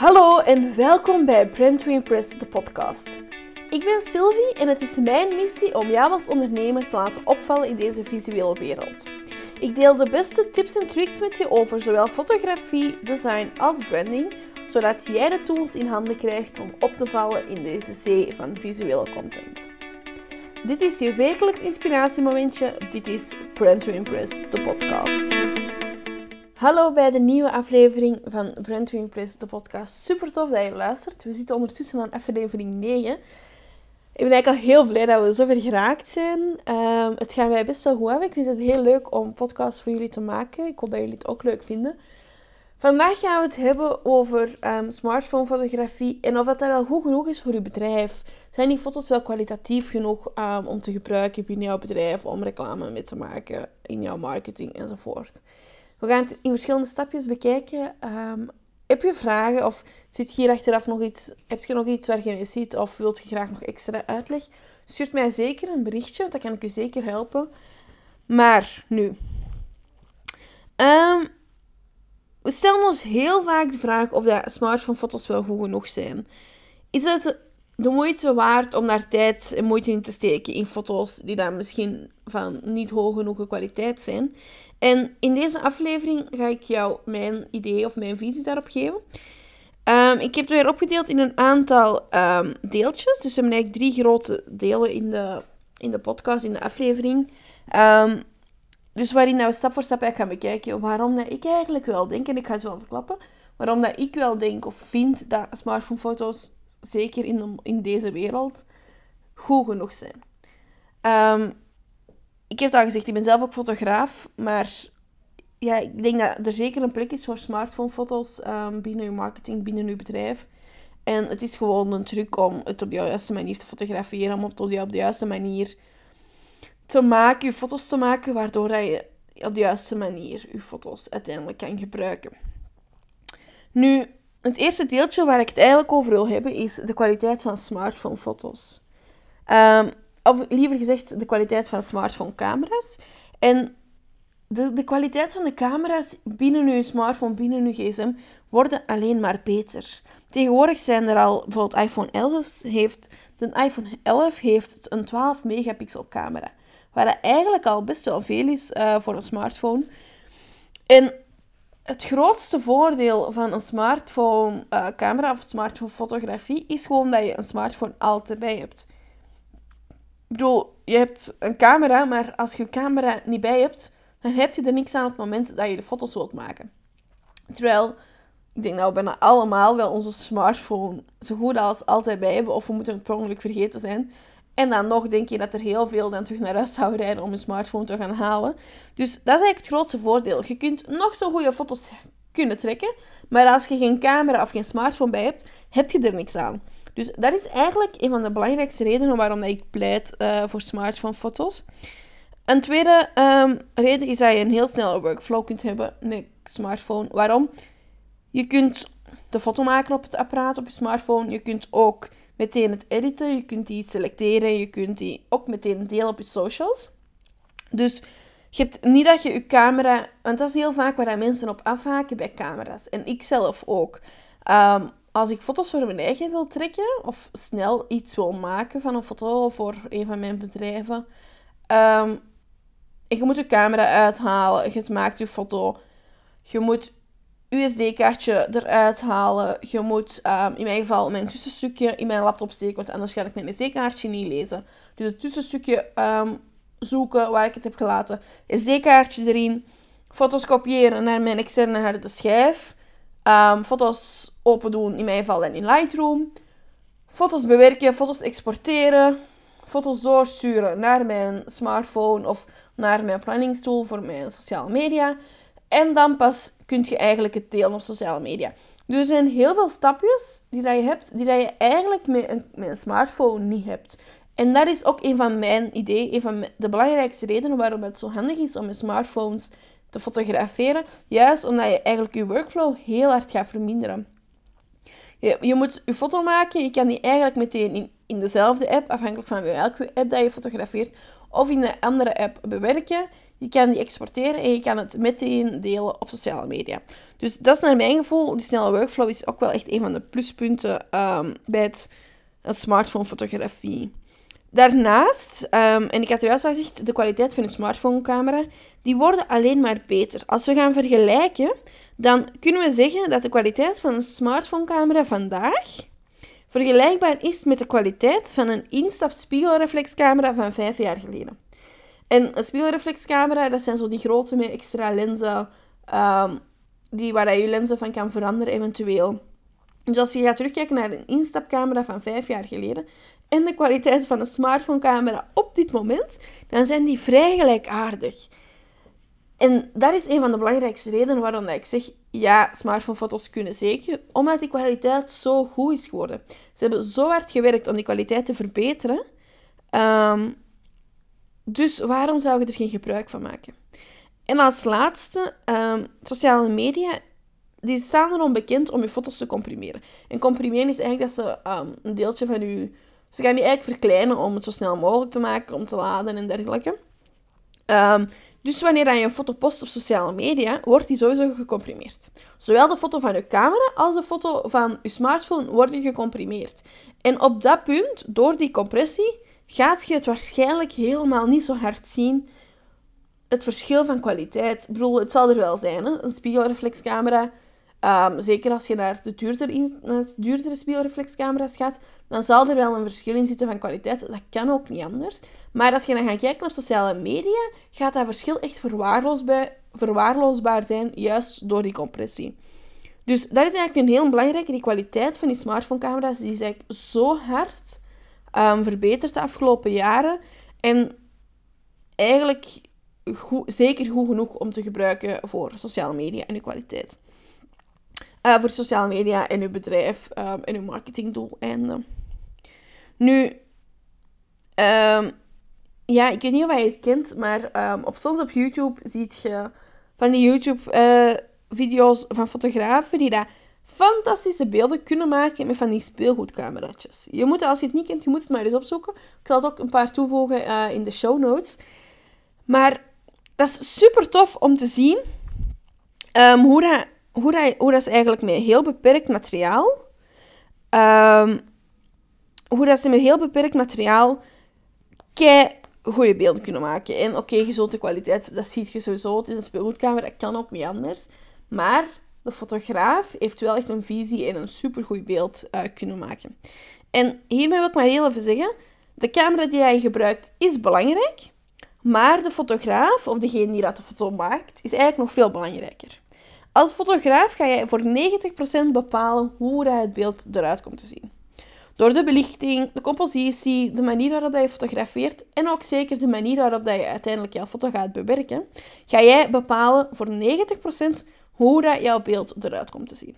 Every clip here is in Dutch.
Hallo en welkom bij Brand to Impress, de podcast. Ik ben Sylvie en het is mijn missie om jou als ondernemer te laten opvallen in deze visuele wereld. Ik deel de beste tips en tricks met je over zowel fotografie, design als branding, zodat jij de tools in handen krijgt om op te vallen in deze zee van visuele content. Dit is je wekelijks inspiratiemomentje. Dit is Brand to Impress, de podcast. Hallo bij de nieuwe aflevering van Brand to Impress, de podcast. Super tof dat je luistert. We zitten ondertussen aan aflevering 9. Ik ben eigenlijk al heel blij dat we zover geraakt zijn. Um, het gaat mij best wel goed af. Ik vind het heel leuk om podcasts voor jullie te maken. Ik hoop dat jullie het ook leuk vinden. Vandaag gaan we het hebben over um, smartphone-fotografie en of dat, wel goed genoeg is voor je bedrijf. Zijn die foto's wel kwalitatief genoeg um, om te gebruiken binnen jouw bedrijf, om reclame mee te maken in jouw marketing enzovoort. We gaan het in verschillende stapjes bekijken. Um, heb je vragen of zit hier achteraf nog iets, heb je nog iets waar je mee ziet of wilt je graag nog extra uitleg? Stuur mij zeker een berichtje, dat kan ik u zeker helpen. Maar nu. Um, we stellen ons heel vaak de vraag of dat smartphone-foto's wel goed genoeg zijn. Is het de moeite waard om daar tijd en moeite in te steken in foto's die dan misschien van niet hoog genoeg kwaliteit zijn? En in deze aflevering ga ik jou mijn idee of mijn visie daarop geven. Um, ik heb het weer opgedeeld in een aantal um, deeltjes. Dus we hebben eigenlijk drie grote delen in de, in de podcast, in de aflevering. Um, dus waarin we stap voor stap gaan bekijken waarom dat ik eigenlijk wel denk, en ik ga het wel verklappen, waarom dat ik wel denk of vind dat smartphonefoto's, zeker in, in deze wereld, goed genoeg zijn. Um, ik heb het al gezegd, ik ben zelf ook fotograaf, maar ja, ik denk dat er zeker een plek is voor smartphonefoto's um, binnen je marketing, binnen je bedrijf. En het is gewoon een truc om het op de juiste manier te fotograferen, om het op de juiste manier te maken, je foto's te maken, waardoor je op de juiste manier je foto's uiteindelijk kan gebruiken. Nu, het eerste deeltje waar ik het eigenlijk over wil hebben, is de kwaliteit van smartphonefoto's. Um, of liever gezegd, de kwaliteit van smartphone-camera's. En de, de kwaliteit van de camera's binnen uw smartphone, binnen uw gsm, worden alleen maar beter. Tegenwoordig zijn er al, bijvoorbeeld iPhone 11 heeft, de iPhone 11 heeft een 12 megapixel camera. Dat eigenlijk al best wel veel is uh, voor een smartphone. En het grootste voordeel van een smartphone uh, camera of smartphone fotografie is gewoon dat je een smartphone altijd bij hebt. Ik bedoel, je hebt een camera, maar als je je camera niet bij hebt, dan heb je er niks aan op het moment dat je de foto's wilt maken. Terwijl, ik denk we bijna allemaal wel onze smartphone zo goed als altijd bij hebben, of we moeten het per ongeluk vergeten zijn. En dan nog denk je dat er heel veel dan terug naar huis zouden rijden om een smartphone te gaan halen. Dus dat is eigenlijk het grootste voordeel. Je kunt nog zo goede foto's kunnen trekken, maar als je geen camera of geen smartphone bij hebt, heb je er niks aan. Dus dat is eigenlijk een van de belangrijkste redenen waarom ik pleit uh, voor smartphone-foto's. Een tweede um, reden is dat je een heel snelle workflow kunt hebben met smartphone. Waarom? Je kunt de foto maken op het apparaat, op je smartphone. Je kunt ook meteen het editen, je kunt die selecteren, je kunt die ook meteen delen op je socials. Dus je hebt niet dat je je camera... Want dat is heel vaak waar mensen op afhaken bij camera's. En ik zelf ook. Um, als ik foto's voor mijn eigen wil trekken of snel iets wil maken van een foto voor een van mijn bedrijven, um, je moet je camera uithalen, je maakt je foto, je moet USD-kaartje eruit halen, je moet um, in mijn geval mijn tussenstukje in mijn laptop steken, want anders ga ik mijn SD-kaartje niet lezen. Dus het tussenstukje um, zoeken waar ik het heb gelaten, SD-kaartje erin, foto's kopiëren naar mijn externe harde schijf. Um, foto's open doen, in mijn geval en in Lightroom. Foto's bewerken, foto's exporteren. Foto's doorsturen naar mijn smartphone of naar mijn planningstool voor mijn sociale media. En dan pas kun je eigenlijk het delen op sociale media. Dus er zijn heel veel stapjes die dat je hebt, die dat je eigenlijk met een, met een smartphone niet hebt. En dat is ook een van mijn ideeën, een van de belangrijkste redenen waarom het zo handig is om je smartphones te fotograferen. Juist omdat je eigenlijk je workflow heel hard gaat verminderen. Je, moet je foto maken, je kan die eigenlijk meteen in, in dezelfde app, afhankelijk van welke app dat je fotografeert, of in een andere app bewerken. Je kan die exporteren en je kan het meteen delen op sociale media. Dus dat is naar mijn gevoel, die snelle workflow is ook wel echt een van de pluspunten um, bij het, het smartphone fotografie. Daarnaast, um, en ik had juist al gezegd, de kwaliteit van een smartphone-camera, die worden alleen maar beter. Als we gaan vergelijken, dan kunnen we zeggen dat de kwaliteit van een smartphone-camera vandaag vergelijkbaar is met de kwaliteit van een instap spiegelreflexcamera van vijf jaar geleden. En een spiegelreflexcamera, dat zijn zo die grote met extra lenzen, um, die, waar je lenzen van kan veranderen eventueel. Dus als je gaat terugkijken naar een instapcamera van vijf jaar geleden en de kwaliteit van een smartphonecamera op dit moment, dan zijn die vrij gelijkaardig. En dat is een van de belangrijkste redenen waarom ik zeg, ja, smartphonefoto's kunnen zeker, omdat die kwaliteit zo goed is geworden. Ze hebben zo hard gewerkt om die kwaliteit te verbeteren. Um, dus waarom zou je er geen gebruik van maken? En als laatste, um, sociale media, die staan erom bekend om je foto's te comprimeren. En comprimeren is eigenlijk dat ze um, een deeltje van je... Ze gaan die eigenlijk verkleinen om het zo snel mogelijk te maken, om te laden en dergelijke. Dus wanneer je een foto post op sociale media, wordt die sowieso gecomprimeerd. Zowel de foto van je camera als de foto van je smartphone worden gecomprimeerd. En op dat punt, door die compressie, gaat je het waarschijnlijk helemaal niet zo hard zien. Het verschil van kwaliteit. Ik bedoel, het zal er wel zijn, hè? een spiegelreflexcamera. Um, zeker als je naar de duurdere, duurdere spiegelreflexcamera's gaat, dan zal er wel een verschil in zitten van kwaliteit. Dat kan ook niet anders. Maar als je dan gaat kijken op sociale media, gaat dat verschil echt verwaarloosbaar, verwaarloosbaar zijn, juist door die compressie. Dus dat is eigenlijk een heel belangrijke. Die kwaliteit van die smartphonecamera's die is eigenlijk zo hard um, verbeterd de afgelopen jaren. En eigenlijk zeker goed genoeg om te gebruiken voor sociale media en uw kwaliteit. Uh, voor sociale media en uw bedrijf um, en uw marketingdoeleinden. Nu, um, ja, ik weet niet of je het kent, maar um, op, soms op YouTube zie je van die YouTube-video's uh, van fotografen die daar fantastische beelden kunnen maken met van die speelgoedcameraatjes. Je moet, als je het niet kent, je moet het maar eens opzoeken. Ik zal het ook een paar toevoegen in de show notes. Maar dat is super tof om te zien hoe, dat, hoe, dat, hoe dat is eigenlijk met heel beperkt materiaal... Um, hoe dat ze met heel beperkt materiaal kei goede beelden kunnen maken. En oké, gezonde kwaliteit, dat ziet je sowieso. Het is een speelgoedkamer, dat kan ook niet anders. Maar de fotograaf heeft wel echt een visie en een supergoed beeld uh, kunnen maken. En hiermee wil ik maar heel even zeggen, de camera die jij gebruikt is belangrijk, maar de fotograaf, of degene die dat foto maakt, is eigenlijk nog veel belangrijker. Als fotograaf ga jij voor 90% bepalen hoe het beeld eruit komt te zien. Door de belichting, de compositie, de manier waarop je fotografeert en ook zeker de manier waarop je uiteindelijk jouw foto gaat bewerken, ga jij bepalen voor 90% hoe dat jouw beeld eruit komt te zien.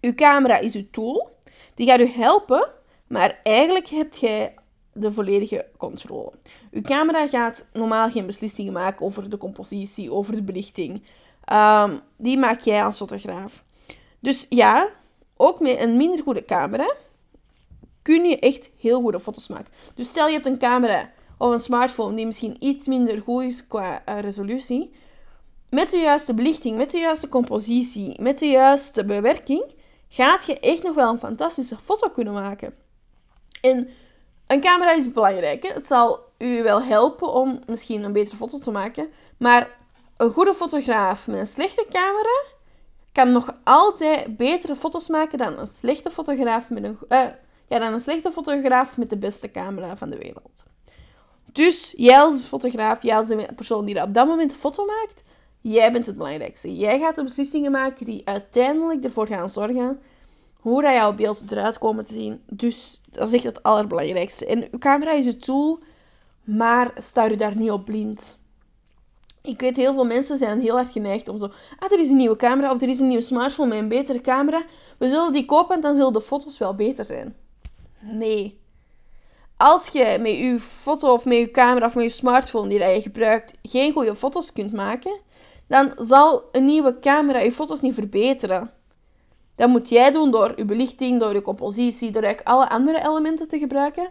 Uw camera is uw tool, die gaat u helpen, maar eigenlijk hebt jij de volledige controle. Uw camera gaat normaal geen beslissingen maken over de compositie, over de belichting. Um, die maak jij als fotograaf. Dus ja, ook met een minder goede camera kun je echt heel goede foto's maken. Dus stel je hebt een camera of een smartphone die misschien iets minder goed is qua uh, resolutie. Met de juiste belichting, met de juiste compositie, met de juiste bewerking, gaat je echt nog wel een fantastische foto kunnen maken. En een camera is belangrijk. Hè? Het zal u wel helpen om misschien een betere foto te maken. Maar een goede fotograaf met een slechte camera kan nog altijd betere foto's maken dan een slechte fotograaf met een, uh, ja, dan een slechte fotograaf met de beste camera van de wereld. Dus jij als fotograaf, jij als de persoon die op dat moment de foto maakt, jij bent het belangrijkste. Jij gaat de beslissingen maken die uiteindelijk ervoor gaan zorgen hoe dat jouw beeld eruit komen te zien. Dus dat is echt het allerbelangrijkste. En uw camera is een tool, maar sta u daar niet op blind. Ik weet, heel veel mensen zijn heel hard geneigd om zo... Ah, er is een nieuwe camera of er is een nieuwe smartphone met een betere camera. We zullen die kopen en dan zullen de foto's wel beter zijn. Nee. Als je met je foto of met je camera of met je smartphone die je gebruikt geen goede foto's kunt maken, dan zal een nieuwe camera je foto's niet verbeteren. Dat moet jij doen door je belichting, door je compositie, door eigenlijk alle andere elementen te gebruiken.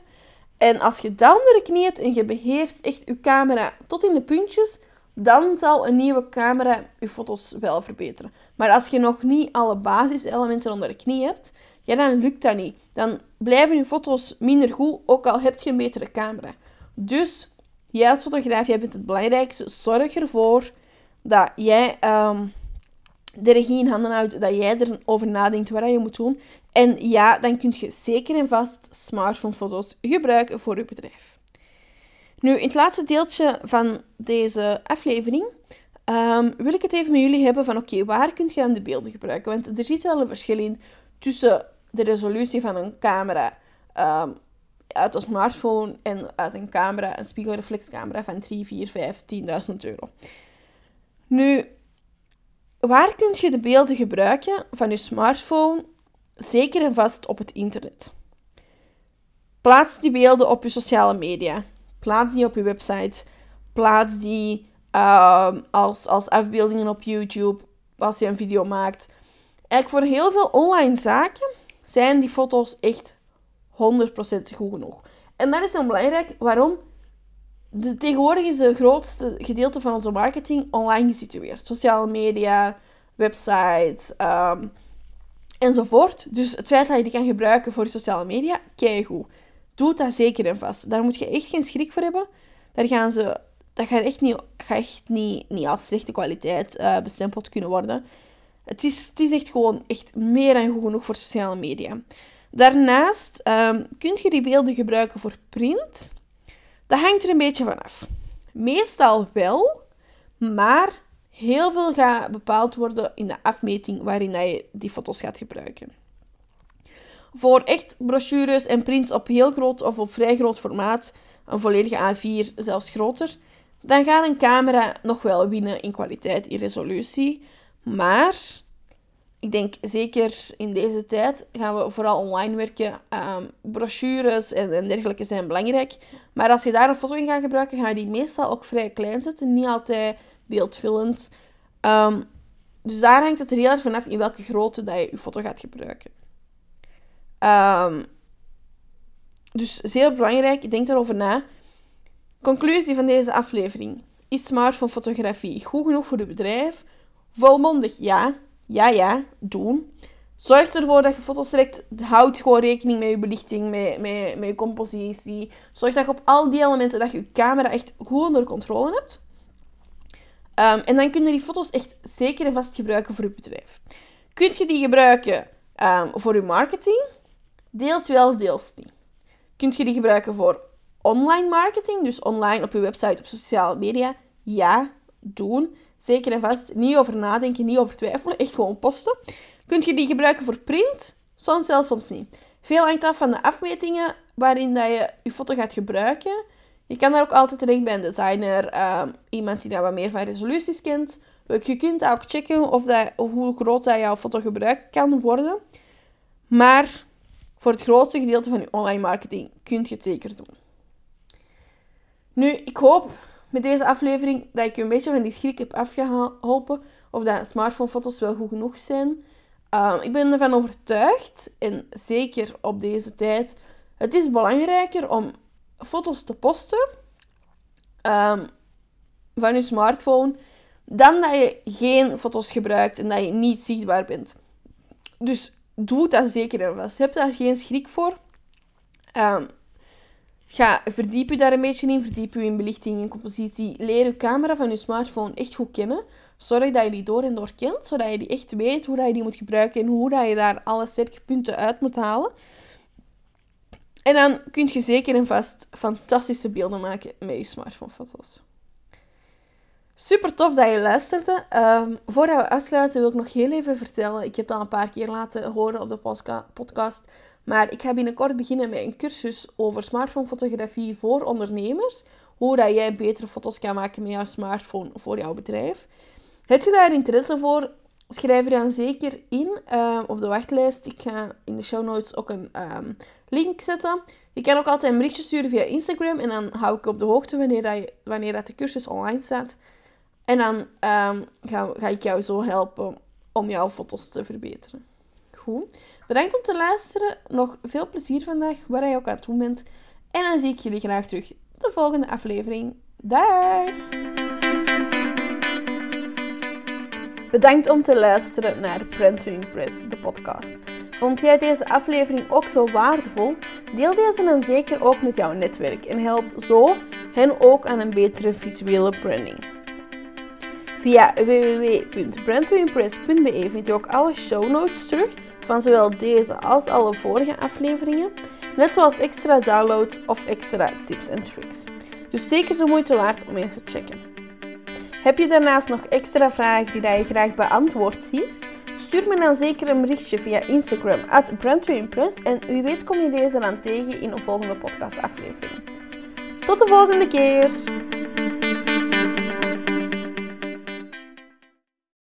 En als je dat onder de knie hebt en je beheerst echt je camera tot in de puntjes, dan zal een nieuwe camera je foto's wel verbeteren. Maar als je nog niet alle basiselementen onder de knie hebt, ja, dan lukt dat niet. Dan blijven je foto's minder goed, ook al heb je een betere camera. Dus, jij als fotograaf, jij bent het belangrijkste. Zorg ervoor dat jij ehm, de regie in handen houdt, dat jij erover nadenkt wat je moet doen. En ja, dan kun je zeker en vast smartphone-foto's gebruiken voor je bedrijf. Nu, in het laatste deeltje van deze aflevering ehm, wil ik het even met jullie hebben van oké, waar kun je dan de beelden gebruiken? Want er zit wel een verschil in tussen de resolutie van een camera um, uit een smartphone en uit een camera, een spiegelreflexcamera van 3, 4, 5, 10.000 euro. Nu, waar kun je de beelden gebruiken van je smartphone zeker en vast op het internet? Plaats die beelden op je sociale media. Plaats die op je website. Plaats die uh, als, als afbeeldingen op YouTube als je een video maakt. Eigenlijk voor heel veel online zaken zijn die foto's echt 100% goed genoeg. En dat is dan belangrijk. Waarom? De, tegenwoordig is het grootste gedeelte van onze marketing online gesitueerd. Sociale media, websites um, enzovoort. Dus het feit dat je die kan gebruiken voor je sociale media, kijk. Doe dat zeker en vast. Daar moet je echt geen schrik voor hebben. Daar gaan ze, dat gaat echt niet, gaat echt niet, niet als slechte kwaliteit uh, bestempeld kunnen worden. Het is, het is echt gewoon echt meer dan goed genoeg voor sociale media. Daarnaast um, kun je die beelden gebruiken voor print. Dat hangt er een beetje van af. Meestal wel, maar heel veel gaat bepaald worden in de afmeting waarin je die foto's gaat gebruiken. Voor echt brochures en prints op heel groot of op vrij groot formaat, een volledige A4, zelfs groter, dan gaat een camera nog wel winnen in kwaliteit, in resolutie. Maar ik denk zeker in deze tijd gaan we vooral online werken. Um, brochures en, en, dergelijke zijn belangrijk. Maar als je daar een foto in gaat gebruiken, ga je die meestal ook vrij klein zetten. Niet altijd beeldvullend. Um, dus daar hangt het er heel erg vanaf in welke grootte dat je je foto gaat gebruiken. Um, dus zeer belangrijk, denk erover na. Conclusie van deze aflevering. Is smartphone fotografie goed genoeg voor je bedrijf? Volmondig ja. Ja, ja, doen. Zorg ervoor dat je foto's trekt. Houd gewoon rekening met je belichting, met, met, met je compositie. Zorg dat je op al die elementen dat je je camera echt goed onder controle hebt. Um, en dan kun je die foto's echt zeker en vast gebruiken voor je bedrijf. Kun je die gebruiken um, voor je marketing? Deels wel, deels niet. Kun je die gebruiken voor online marketing, dus online op je website, op sociale media? Ja, doen. Zeker en vast. Niet over nadenken, niet over twijfelen. Echt gewoon posten. Kun je die gebruiken voor print? Soms wel, soms niet. Veel hangt af van de afmetingen waarin dat je je foto gaat gebruiken. Je kan daar ook altijd terecht bij een designer, ehm, iemand die daar wat meer van resoluties kent. Je kunt ook checken of dat, hoe groot dat jouw foto gebruikt kan worden. Maar voor het grootste gedeelte van je online marketing kun je het zeker doen. Nu, ik hoop met deze aflevering dat ik je een beetje van die schrik heb afgeholpen. Of dat smartphonefoto's wel goed genoeg zijn. Ehm, ik ben ervan overtuigd, en zeker op deze tijd, het is belangrijker om foto's te posten um, van je smartphone, dan dat je geen foto's gebruikt en dat je niet zichtbaar bent. Dus doe dat zeker en vast. Heb daar geen schrik voor. Um, ga, verdiep je daar een beetje in. Verdiep je in belichting en compositie. Leer je camera van je smartphone echt goed kennen. Zorg dat je die door en door kent, zodat je die echt weet hoe dat je die moet gebruiken en hoe dat je daar alle sterke punten uit moet halen. En dan kun je zeker en vast fantastische beelden maken met je smartphonefoto's. Super tof dat je luisterde. Um, voordat we afsluiten wil ik nog heel even vertellen. Ik heb dat al een paar keer laten horen op de podcast. Maar ik ga binnenkort beginnen met een cursus over smartphonefotografie voor ondernemers. Hoe dat jij betere foto's kan maken met jouw smartphone voor jouw bedrijf. Heb je daar interesse voor? Schrijf er dan zeker in uh, op de wachtlijst. Ik ga in de show notes ook een um, link zetten. Je kan ook altijd een berichtje sturen via Instagram. En dan hou ik op de hoogte wanneer, dat je, wanneer dat de cursus online staat. En dan um, ga, ga ik jou zo helpen om jouw foto's te verbeteren. Goed. Bedankt om te luisteren. Nog veel plezier vandaag, waar je ook aan doen bent. En dan zie ik jullie graag terug de volgende aflevering. Dag! Bedankt om te luisteren naar Brand to Impress, de podcast. Vond jij deze aflevering ook zo waardevol? Deel deze dan zeker ook met jouw netwerk en help zo hen ook aan een betere visuele branding. Via www.brandtoimpress.be vind je ook alle show notes terug van zowel deze als alle vorige afleveringen, net zoals extra downloads of extra tips en tricks. Dus zeker de moeite waard om eens te checken. Heb je daarnaast nog extra vragen die je graag beantwoord ziet? Stuur me dan zeker een berichtje via Instagram at en wie weet kom je deze dan tegen in een volgende podcastaflevering. Tot de volgende keer!